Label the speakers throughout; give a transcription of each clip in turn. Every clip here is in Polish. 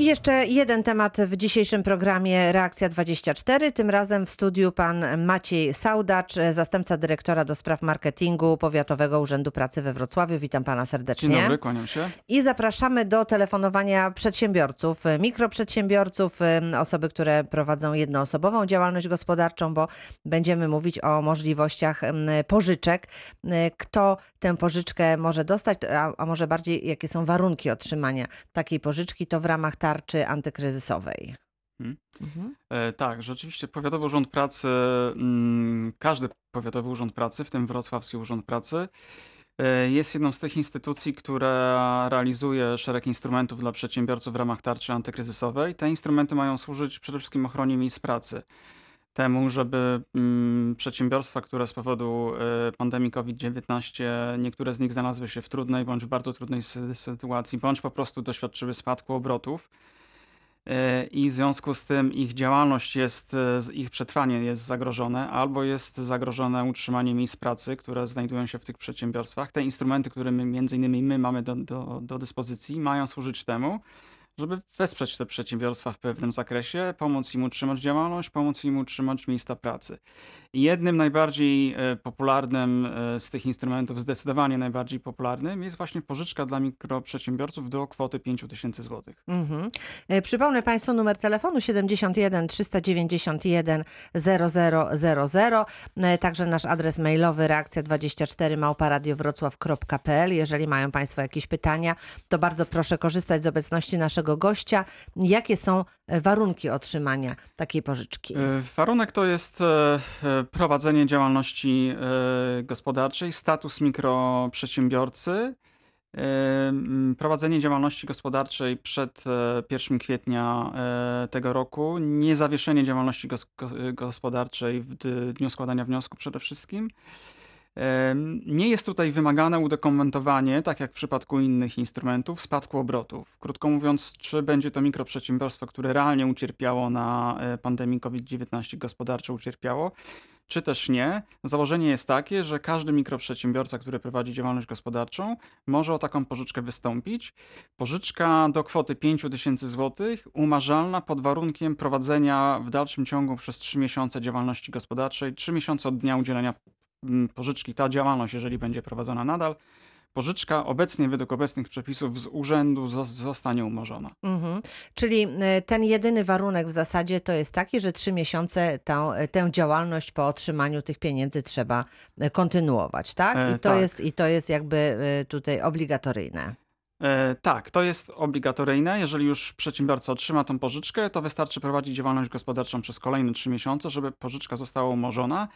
Speaker 1: I jeszcze jeden temat w dzisiejszym programie Reakcja 24. Tym razem w studiu pan Maciej Saudacz, zastępca dyrektora do spraw marketingu Powiatowego Urzędu Pracy we Wrocławiu. Witam pana serdecznie.
Speaker 2: Dzień dobry, kłaniam się.
Speaker 1: I zapraszamy do telefonowania przedsiębiorców, mikroprzedsiębiorców, osoby, które prowadzą jednoosobową działalność gospodarczą, bo będziemy mówić o możliwościach pożyczek. Kto tę pożyczkę może dostać, a, a może bardziej jakie są warunki otrzymania takiej pożyczki, to w ramach tarczy antykryzysowej.
Speaker 2: Hmm. Mhm. E, tak, rzeczywiście Powiatowy Urząd Pracy, mm, każdy Powiatowy Urząd Pracy, w tym Wrocławski Urząd Pracy, e, jest jedną z tych instytucji, która realizuje szereg instrumentów dla przedsiębiorców w ramach tarczy antykryzysowej. Te instrumenty mają służyć przede wszystkim ochronie miejsc pracy temu, żeby mm, przedsiębiorstwa, które z powodu y, pandemii COVID-19, niektóre z nich znalazły się w trudnej bądź bardzo trudnej sytuacji, bądź po prostu doświadczyły spadku obrotów. Y, I w związku z tym ich działalność jest, y, ich przetrwanie jest zagrożone, albo jest zagrożone utrzymanie miejsc pracy, które znajdują się w tych przedsiębiorstwach. Te instrumenty, które my, między innymi my mamy do, do, do dyspozycji, mają służyć temu, żeby wesprzeć te przedsiębiorstwa w pewnym zakresie, pomóc im utrzymać działalność, pomóc im utrzymać miejsca pracy. Jednym najbardziej e, popularnym e, z tych instrumentów, zdecydowanie najbardziej popularnym, jest właśnie pożyczka dla mikroprzedsiębiorców do kwoty 5 tysięcy złotych. Mhm.
Speaker 1: E, przypomnę Państwu numer telefonu 71 391 0000, także nasz adres mailowy reakcja24 małparadiowrocław.pl. Jeżeli mają Państwo jakieś pytania, to bardzo proszę korzystać z obecności naszego gościa. Jakie są warunki otrzymania takiej pożyczki?
Speaker 2: E, warunek to jest e, prowadzenie działalności gospodarczej, status mikroprzedsiębiorcy, prowadzenie działalności gospodarczej przed 1 kwietnia tego roku, niezawieszenie działalności gospodarczej w dniu składania wniosku przede wszystkim. Nie jest tutaj wymagane udokumentowanie, tak jak w przypadku innych instrumentów, spadku obrotów. Krótko mówiąc, czy będzie to mikroprzedsiębiorstwo, które realnie ucierpiało na e, pandemii COVID-19, gospodarczo ucierpiało, czy też nie. Założenie jest takie, że każdy mikroprzedsiębiorca, który prowadzi działalność gospodarczą, może o taką pożyczkę wystąpić. Pożyczka do kwoty 5 tysięcy złotych, umarzalna pod warunkiem prowadzenia w dalszym ciągu przez 3 miesiące działalności gospodarczej, 3 miesiące od dnia udzielenia pożyczki, ta działalność, jeżeli będzie prowadzona nadal, pożyczka obecnie według obecnych przepisów z urzędu zostanie umorzona. Mhm.
Speaker 1: Czyli e, ten jedyny warunek w zasadzie to jest taki, że trzy miesiące tę, tę działalność po otrzymaniu tych pieniędzy trzeba e, kontynuować, tak? I to, e, tak. Jest, I to jest jakby e, tutaj obligatoryjne.
Speaker 2: E, tak, to jest obligatoryjne. Jeżeli już przedsiębiorca otrzyma tą pożyczkę, to wystarczy prowadzić działalność gospodarczą przez kolejne 3 miesiące, żeby pożyczka została umorzona.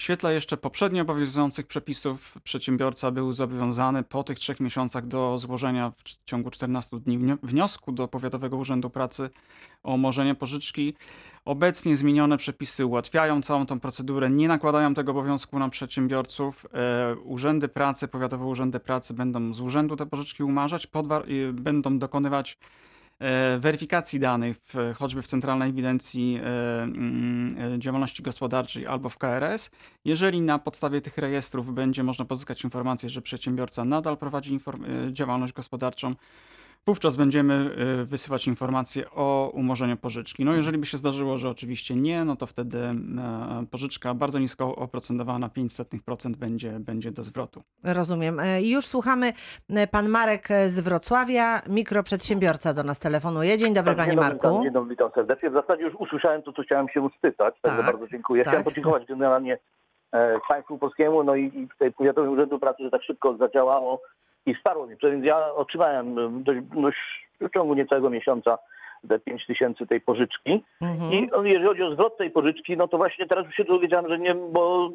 Speaker 2: W świetle jeszcze poprzednio obowiązujących przepisów przedsiębiorca był zobowiązany po tych 3 miesiącach do złożenia w ciągu 14 dni wniosku do Powiatowego Urzędu Pracy o umorzenie pożyczki. Obecnie zmienione przepisy ułatwiają całą tą procedurę, nie nakładają tego obowiązku na przedsiębiorców. E, urzędy pracy, powiatowe urzędy pracy będą z urzędu te pożyczki umarzać, będą dokonywać weryfikacji danych, choćby w Centralnej Ewidencji e, mm, Działalności Gospodarczej albo w KRS. Jeżeli na podstawie tych rejestrów będzie można pozyskać informację, że przedsiębiorca nadal prowadzi działalność gospodarczą, Wówczas będziemy y, wysyłać informacje o umorzeniu pożyczki. No jeżeli by się zdarzyło, że oczywiście nie, no to wtedy e, pożyczka bardzo nisko oprocentowana, 500% będzie, będzie do zwrotu.
Speaker 1: Rozumiem. E, już słuchamy. E, pan Marek z Wrocławia, mikroprzedsiębiorca do nas telefonuje. Dzień dobry tak, Panie
Speaker 3: dzień
Speaker 1: Marku.
Speaker 3: Dzień dobry, witam serdecznie. W zasadzie już usłyszałem to, co chciałem się uspytać, tak, bardzo dziękuję. Tak. Chciałem podziękować generalnie państwu polskiemu, no i, i tutaj Powiatowym Urzędu Pracy, że tak szybko zadziałało i wsparło mnie. Więc ja otrzymałem dość, dość w ciągu niecałego miesiąca te 5 tysięcy tej pożyczki. Mhm. I jeżeli chodzi o zwrot tej pożyczki, no to właśnie teraz już się dowiedziałem, że nie, bo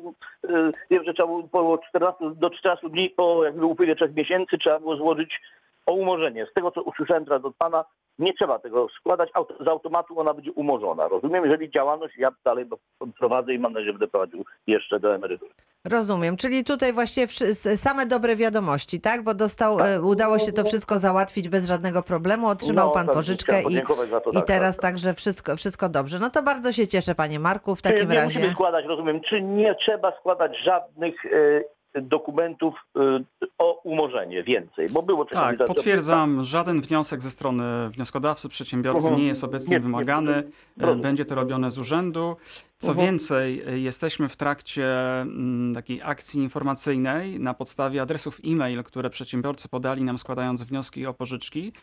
Speaker 3: y, wiem, że trzeba było po 14, do 14 dni po jakby upływie 3 miesięcy trzeba było złożyć o umorzenie. Z tego, co usłyszałem teraz od pana, nie trzeba tego składać, z automatu ona będzie umorzona. Rozumiem, jeżeli działalność ja dalej prowadzę i mam nadzieję, że będę prowadził jeszcze do emerytury.
Speaker 1: Rozumiem, czyli tutaj właśnie same dobre wiadomości, tak? Bo dostał, tak. E, udało się to wszystko załatwić bez żadnego problemu, otrzymał no, pan tak, pożyczkę i, to, i tak, teraz tak, tak. także wszystko, wszystko dobrze. No to bardzo się cieszę, panie Marku, w takim
Speaker 3: nie
Speaker 1: razie.
Speaker 3: musimy składać, rozumiem, czy nie trzeba składać żadnych y, dokumentów y, o umorzenie więcej, bo było
Speaker 2: Tak, potwierdzam, żaden wniosek ze strony wnioskodawcy, przedsiębiorcy nie jest obecnie
Speaker 3: Nie, nie,
Speaker 2: wymagany.
Speaker 3: Rozumiem.
Speaker 2: Będzie to robione z urzędu. Co więcej, e, jesteśmy w trakcie mm, takiej akcji informacyjnej na podstawie adresów e-mail, które przedsiębiorcy podali nam składając wnioski o pożyczki.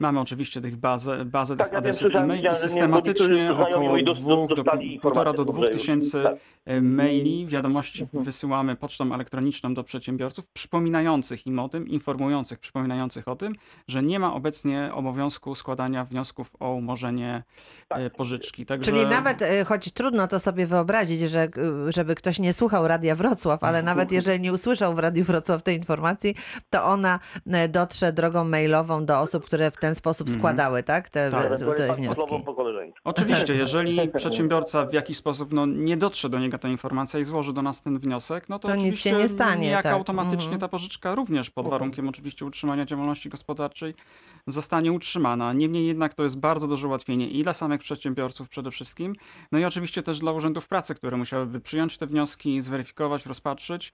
Speaker 2: Mamy oczywiście tych bazę, bazę
Speaker 3: Tak,
Speaker 2: tych
Speaker 3: ja
Speaker 2: adresów e-mail
Speaker 3: niektórzy
Speaker 2: systematycznie około dwóch do
Speaker 3: dostali
Speaker 2: pół- półtora do
Speaker 3: informację,
Speaker 2: dwóch tysięcy
Speaker 3: tak.
Speaker 2: e, maili, wiadomości
Speaker 3: Mhm.
Speaker 2: wysyłamy pocztą elektroniczną do przedsiębiorców, przypominających im o tym, informujących, przypominających o tym, że nie ma obecnie obowiązku składania wniosków o umorzenie
Speaker 3: Tak.
Speaker 2: e, pożyczki. Także...
Speaker 1: Czyli nawet, e, choć trudno to sobie wyobrazić, że, żeby ktoś nie słuchał Radia Wrocław, ale nawet jeżeli nie usłyszał w Radiu Wrocław tej informacji, to ona dotrze drogą mailową do osób, które w ten sposób
Speaker 2: Mhm.
Speaker 1: składały, tak, te,
Speaker 2: Tak.
Speaker 1: te,
Speaker 3: pan
Speaker 1: wnioski.
Speaker 2: Oczywiście, jeżeli przedsiębiorca w jakiś sposób no, nie dotrze do niego ta informacja i złoży do nas ten wniosek, no to,
Speaker 1: To nic
Speaker 2: oczywiście
Speaker 1: się nie stanie,
Speaker 2: niejako
Speaker 1: tak.
Speaker 2: automatycznie
Speaker 1: Mhm.
Speaker 2: ta pożyczka również pod warunkiem oczywiście utrzymania działalności gospodarczej zostanie utrzymana. Niemniej jednak to jest bardzo duże ułatwienie i dla samych przedsiębiorców przede wszystkim, no i oczywiście też dla urzędów pracy, które musiałyby przyjąć te wnioski, zweryfikować, rozpatrzyć.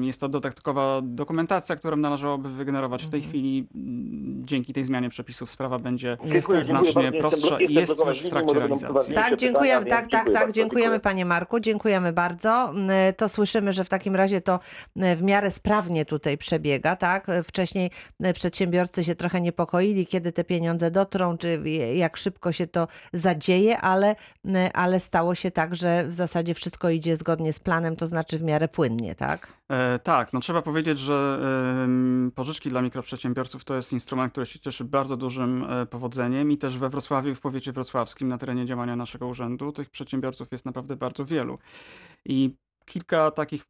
Speaker 2: Jest to dodatkowa dokumentacja, którą należałoby wygenerować. W tej
Speaker 1: Mhm.
Speaker 2: chwili mm, dzięki tej zmianie przepisów sprawa będzie
Speaker 3: Dziękuję,
Speaker 2: znacznie
Speaker 3: dziękuję
Speaker 2: prostsza i jest już w trakcie realizacji.
Speaker 1: Tak, dziękujemy, tak, tak,
Speaker 3: dziękuję
Speaker 1: tak,
Speaker 3: bardzo,
Speaker 1: dziękujemy
Speaker 3: dziękuję.
Speaker 1: panie Marku, dziękujemy bardzo. Mm, To słyszymy, że w takim razie to e, w miarę sprawnie tutaj przebiega, tak? Wcześniej e, przedsiębiorcy się trochę niepokoili, kiedy te pieniądze dotrą, czy jak szybko się to zadzieje, ale, m, ale stało się tak, że w zasadzie wszystko idzie zgodnie z planem, to znaczy w miarę płynnie, tak?
Speaker 2: E, tak, no trzeba powiedzieć, że em, pożyczki dla mikroprzedsiębiorców to jest instrument, który się cieszy bardzo dużym e, powodzeniem i też we Wrocławiu, w powiecie wrocławskim, na terenie działania naszego urzędu, tych przedsiębiorców jest naprawdę bardzo wielu. I kilka takich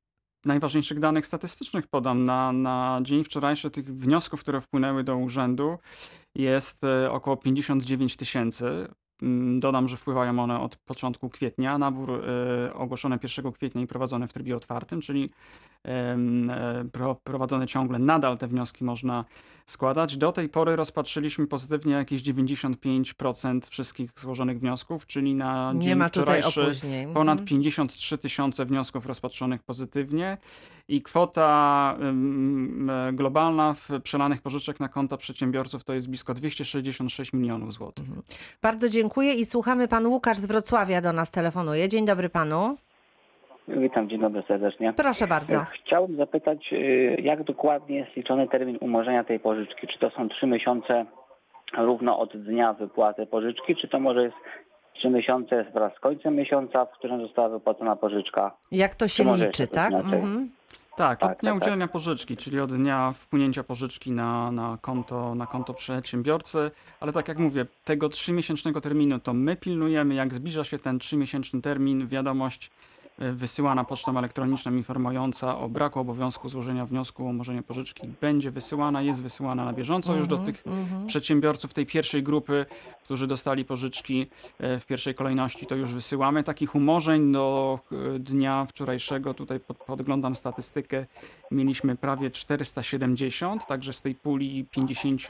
Speaker 2: najważniejszych danych statystycznych podam. Na, na dzień wczorajszy tych wniosków, które wpłynęły do urzędu jest e, około 59 tysięcy. Mm, Dodam, że wpływają one od początku kwietnia. Nabór e, ogłoszony 1 kwietnia i prowadzony w trybie otwartym, czyli e, pro, prowadzone ciągle. Nadal te wnioski można składać. Do tej pory rozpatrzyliśmy pozytywnie jakieś 95% wszystkich złożonych wniosków, czyli na
Speaker 1: Nie
Speaker 2: dzień
Speaker 1: ma tutaj
Speaker 2: wczorajszy ponad
Speaker 1: Mhm.
Speaker 2: 53 tysiące wniosków rozpatrzonych pozytywnie i kwota globalna w przelanych pożyczek na konta przedsiębiorców to jest blisko 266 milionów złotych.
Speaker 1: Bardzo dziękuję i słuchamy. Pan Łukasz z Wrocławia do nas telefonuje. Dzień dobry panu.
Speaker 4: Witam, dzień dobry serdecznie.
Speaker 1: Proszę bardzo.
Speaker 4: Chciałbym zapytać, y, jak dokładnie jest liczony termin umorzenia tej pożyczki? Czy to są trzy miesiące równo od dnia wypłaty pożyczki, czy to może jest trzy miesiące wraz z końcem miesiąca, w którym została wypłacona pożyczka?
Speaker 1: Jak to się liczy, tak? Mhm.
Speaker 2: Tak, od
Speaker 4: Tak,
Speaker 2: dnia
Speaker 4: tak, tak.
Speaker 2: udzielenia pożyczki, czyli od dnia wpłynięcia pożyczki na, na, konto, na konto przedsiębiorcy, ale tak jak mówię, tego trzymiesięcznego terminu to my pilnujemy, jak zbliża się ten trzymiesięczny termin, wiadomość e, wysyłana pocztą elektroniczną informująca o braku obowiązku złożenia wniosku o umorzenie pożyczki będzie wysyłana, jest wysyłana na bieżąco już do
Speaker 1: Mhm,
Speaker 2: tych
Speaker 1: mhm.
Speaker 2: przedsiębiorców tej pierwszej grupy, którzy dostali pożyczki e, w pierwszej kolejności, to już wysyłamy. Takich umorzeń do e, dnia wczorajszego, tutaj pod, podglądam statystykę, mieliśmy prawie 470, także z tej puli 50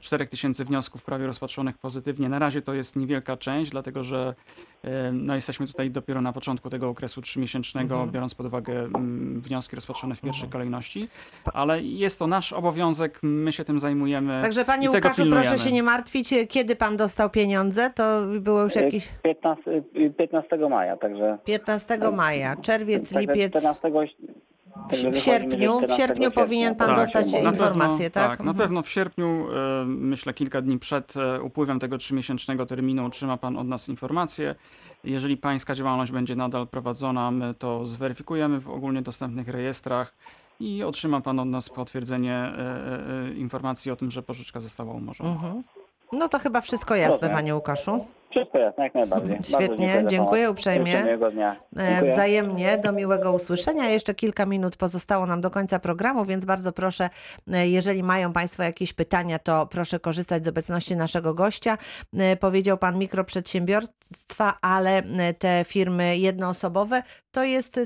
Speaker 2: 4 tysięcy wniosków prawie rozpatrzonych pozytywnie. Na razie to jest niewielka część, dlatego że e, no, jesteśmy tutaj dopiero na początku tego okresu trzymiesięcznego,
Speaker 1: Mhm.
Speaker 2: biorąc pod uwagę mm, wnioski rozpatrzone w pierwszej kolejności, ale jest to nasz obowiązek, my się tym zajmujemy.
Speaker 1: Także panie
Speaker 2: i tego
Speaker 1: Łukaszu,
Speaker 2: pilnujemy.
Speaker 1: proszę się nie martwić. Kiedy pan dostał pieniądze? To było już jakieś
Speaker 4: 15, y, 15 maja, także...
Speaker 1: 15 maja, czerwiec, lipiec.
Speaker 4: 14, także
Speaker 1: W sierpniu, w
Speaker 4: 14
Speaker 1: sierpniu powinien pan
Speaker 4: tak,
Speaker 1: dostać
Speaker 4: tak,
Speaker 2: na
Speaker 1: informację,
Speaker 2: pewno,
Speaker 1: tak?
Speaker 2: Na
Speaker 1: Mhm.
Speaker 2: pewno w sierpniu, e, myślę kilka dni przed e, upływem tego trzymiesięcznego terminu otrzyma Pan od nas informację. Jeżeli Pańska działalność będzie nadal prowadzona, my to zweryfikujemy w ogólnie dostępnych rejestrach i otrzyma Pan od nas potwierdzenie e, informacji o tym, że pożyczka została umorzona.
Speaker 1: Mhm. No to chyba wszystko jasne,
Speaker 4: Dobra.
Speaker 1: panie Łukaszu.
Speaker 4: Wszystko jasne, jak najbardziej.
Speaker 1: Świetnie, dziękuję
Speaker 4: pomoc.
Speaker 1: uprzejmie.
Speaker 4: Życzę miłego dnia.
Speaker 1: E,
Speaker 4: Dziękuję.
Speaker 1: Wzajemnie, do miłego usłyszenia. Jeszcze kilka minut pozostało nam do końca programu, więc bardzo proszę, e, jeżeli mają Państwo jakieś pytania, to proszę korzystać z obecności naszego gościa. E, Powiedział Pan mikroprzedsiębiorstwa, ale te firmy jednoosobowe to jest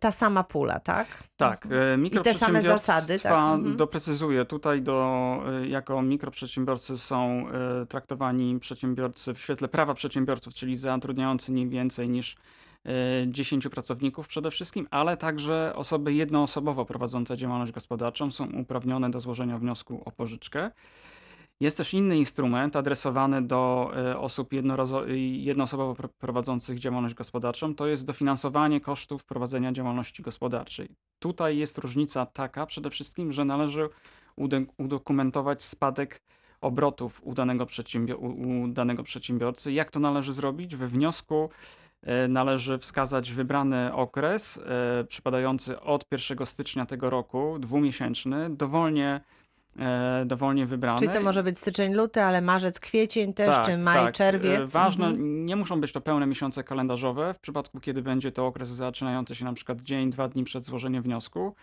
Speaker 1: ta sama pula, tak?
Speaker 2: Tak, e,
Speaker 1: same zasady,
Speaker 2: mikroprzedsiębiorstwa
Speaker 1: tak? Mhm.
Speaker 2: doprecyzuję. Tutaj do, jako mikroprzedsiębiorcy są traktowani przedsiębiorcy w świetle prawa przedsiębiorców, czyli zatrudniający nie więcej niż 10 pracowników przede wszystkim, ale także osoby jednoosobowo prowadzące działalność gospodarczą są uprawnione do złożenia wniosku o pożyczkę. Jest też inny instrument adresowany do e, osób jednoosobowo prowadzących działalność gospodarczą, to jest dofinansowanie kosztów prowadzenia działalności gospodarczej. Tutaj jest różnica taka przede wszystkim, że należy udokumentować spadek obrotów u danego, u danego przedsiębiorcy. Jak to należy zrobić? We wniosku e, należy wskazać wybrany okres e, przypadający od 1 stycznia tego roku, dwumiesięczny, dowolnie dowolnie wybrane.
Speaker 1: Czyli to może być styczeń, luty, ale marzec, kwiecień też,
Speaker 2: tak,
Speaker 1: czy maj,
Speaker 2: tak.
Speaker 1: czerwiec.
Speaker 2: Ważne,
Speaker 1: mhm.
Speaker 2: nie muszą być to pełne miesiące kalendarzowe. W przypadku, kiedy będzie to okres zaczynający się na przykład dzień, dwa dni przed złożeniem wniosku,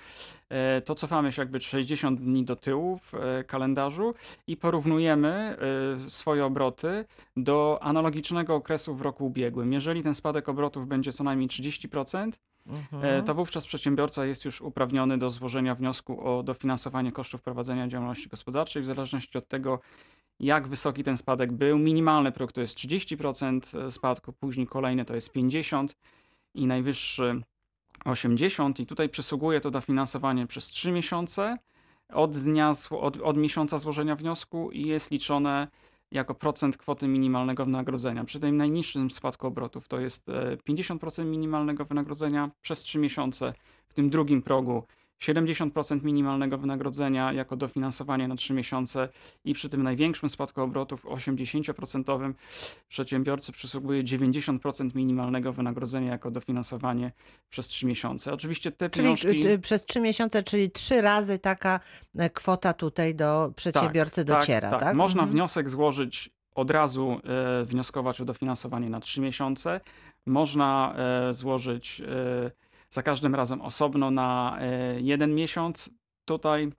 Speaker 2: e, to cofamy się jakby 60 dni do tyłu w e, kalendarzu i porównujemy e, swoje obroty do analogicznego okresu w roku ubiegłym. Jeżeli ten spadek obrotów będzie co najmniej 30%, Mhm. to wówczas przedsiębiorca jest już uprawniony do złożenia wniosku o dofinansowanie kosztów prowadzenia działalności gospodarczej w zależności od tego, jak wysoki ten spadek był. Minimalny próg to jest 30% spadku, później kolejny to jest 50% i najwyższy 80% i tutaj przysługuje to dofinansowanie przez 3 miesiące od dnia, od, od miesiąca złożenia wniosku i jest liczone jako procent kwoty minimalnego wynagrodzenia. Przy tym najniższym spadku obrotów to jest 50% e, minimalnego wynagrodzenia przez 3 miesiące. W tym drugim progu 70% minimalnego wynagrodzenia jako dofinansowanie na 3 miesiące i przy tym największym spadku obrotów 80% przedsiębiorcy przysługuje 90% minimalnego wynagrodzenia jako dofinansowanie przez 3 miesiące. Oczywiście te
Speaker 1: czyli
Speaker 2: pieniążki...
Speaker 1: przez 3 miesiące, czyli trzy razy taka e, kwota tutaj do przedsiębiorcy
Speaker 2: tak,
Speaker 1: dociera,
Speaker 2: tak?
Speaker 1: tak?
Speaker 2: tak. Można
Speaker 1: mhm.
Speaker 2: wniosek złożyć od razu e, wnioskować o dofinansowanie na 3 miesiące. Można e, złożyć za każdym razem osobno na e, jeden miesiąc. Tutaj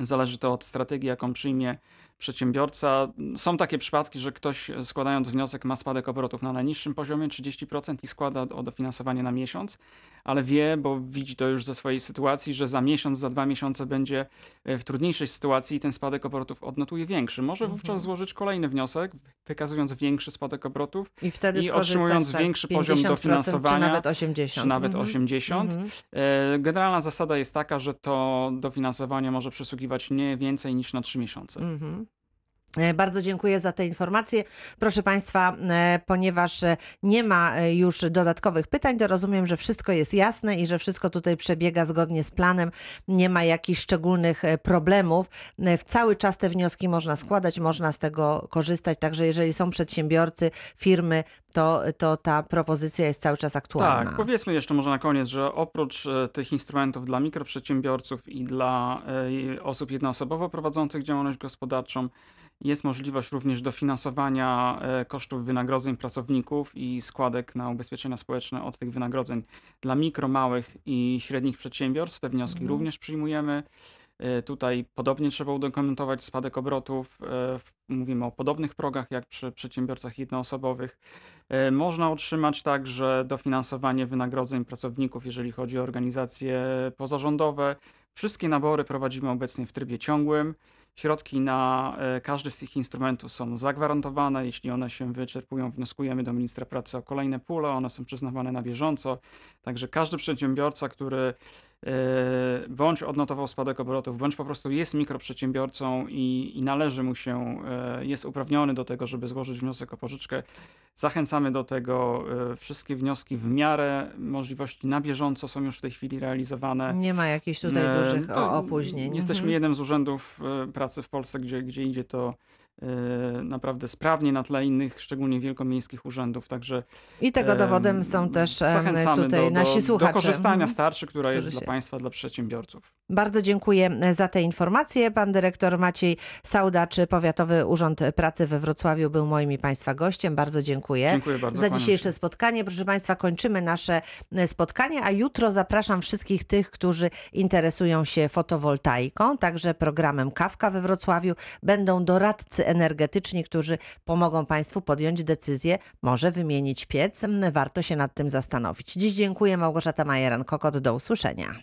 Speaker 2: zależy to od strategii, jaką przyjmie przedsiębiorca. Są takie przypadki, że ktoś składając wniosek ma spadek obrotów na najniższym poziomie 30% i składa o dofinansowanie na miesiąc, ale wie, bo widzi to już ze swojej sytuacji, że za miesiąc, za dwa miesiące będzie e, w trudniejszej sytuacji i ten spadek obrotów odnotuje większy. Może wówczas mhm. złożyć kolejny wniosek, wykazując większy spadek obrotów
Speaker 1: i, wtedy
Speaker 2: i otrzymując tak, większy poziom dofinansowania.
Speaker 1: Czy nawet 80.
Speaker 2: Czy nawet 80. Mhm. E, generalna zasada jest taka, że to dofinansowanie może przysługiwać nie więcej niż na 3 miesiące. Mhm.
Speaker 1: E, bardzo dziękuję za te informacje. Proszę Państwa, e, ponieważ e, nie ma już dodatkowych pytań, to rozumiem, że wszystko jest jasne i że wszystko tutaj przebiega zgodnie z planem. Nie ma jakichś szczególnych problemów. W cały czas te wnioski można składać, można z tego korzystać. Także jeżeli są przedsiębiorcy, firmy, to, to ta propozycja jest cały czas aktualna.
Speaker 2: Tak, powiedzmy jeszcze może na koniec, że oprócz tych instrumentów dla mikroprzedsiębiorców i dla osób jednoosobowo prowadzących działalność gospodarczą, jest możliwość również dofinansowania e, kosztów wynagrodzeń pracowników i składek na ubezpieczenia społeczne od tych wynagrodzeń dla mikro, małych i średnich przedsiębiorstw. Te wnioski mhm. również przyjmujemy. E, tutaj podobnie trzeba udokumentować spadek obrotów. E, mówimy o podobnych progach jak przy przedsiębiorcach jednoosobowych. Można otrzymać także dofinansowanie wynagrodzeń pracowników, jeżeli chodzi o organizacje pozarządowe. Wszystkie nabory prowadzimy obecnie w trybie ciągłym. Środki na e, każdy z tych instrumentów są zagwarantowane. Jeśli one się wyczerpują, wnioskujemy do ministra pracy o kolejne pule. One są przyznawane na bieżąco. Także każdy przedsiębiorca, który bądź odnotował spadek obrotów, bądź po prostu jest mikroprzedsiębiorcą i, i należy mu się, e, jest uprawniony do tego, żeby złożyć wniosek o pożyczkę, Zachęcamy do tego. E, wszystkie wnioski w miarę możliwości na bieżąco są już w tej chwili realizowane.
Speaker 1: Nie ma jakichś tutaj dużych opóźnień.
Speaker 2: Jesteśmy mhm. jednym z urzędów pracy w Polsce, gdzie, gdzie idzie to naprawdę sprawnie na tle innych, szczególnie wielkomiejskich urzędów, także...
Speaker 1: I tego dowodem są też tutaj do, nasi słuchacze.
Speaker 2: Do korzystania mhm. starszy, która jest dla państwa, dla przedsiębiorców.
Speaker 1: Bardzo dziękuję za te informacje. Pan dyrektor Maciej Saudacz, Powiatowy Urząd Pracy we Wrocławiu był moim i państwa gościem. Bardzo dziękuję,
Speaker 2: dziękuję bardzo,
Speaker 1: za dzisiejsze spotkanie. Proszę państwa, kończymy nasze spotkanie, a jutro zapraszam wszystkich tych, którzy interesują się fotowoltaiką, także programem Kawka we Wrocławiu. Będą energetyczni, którzy pomogą Państwu podjąć decyzję, może wymienić piec. Warto się nad tym zastanowić. Dziś dziękuję Małgorzata Majeran-Kokot. Do usłyszenia.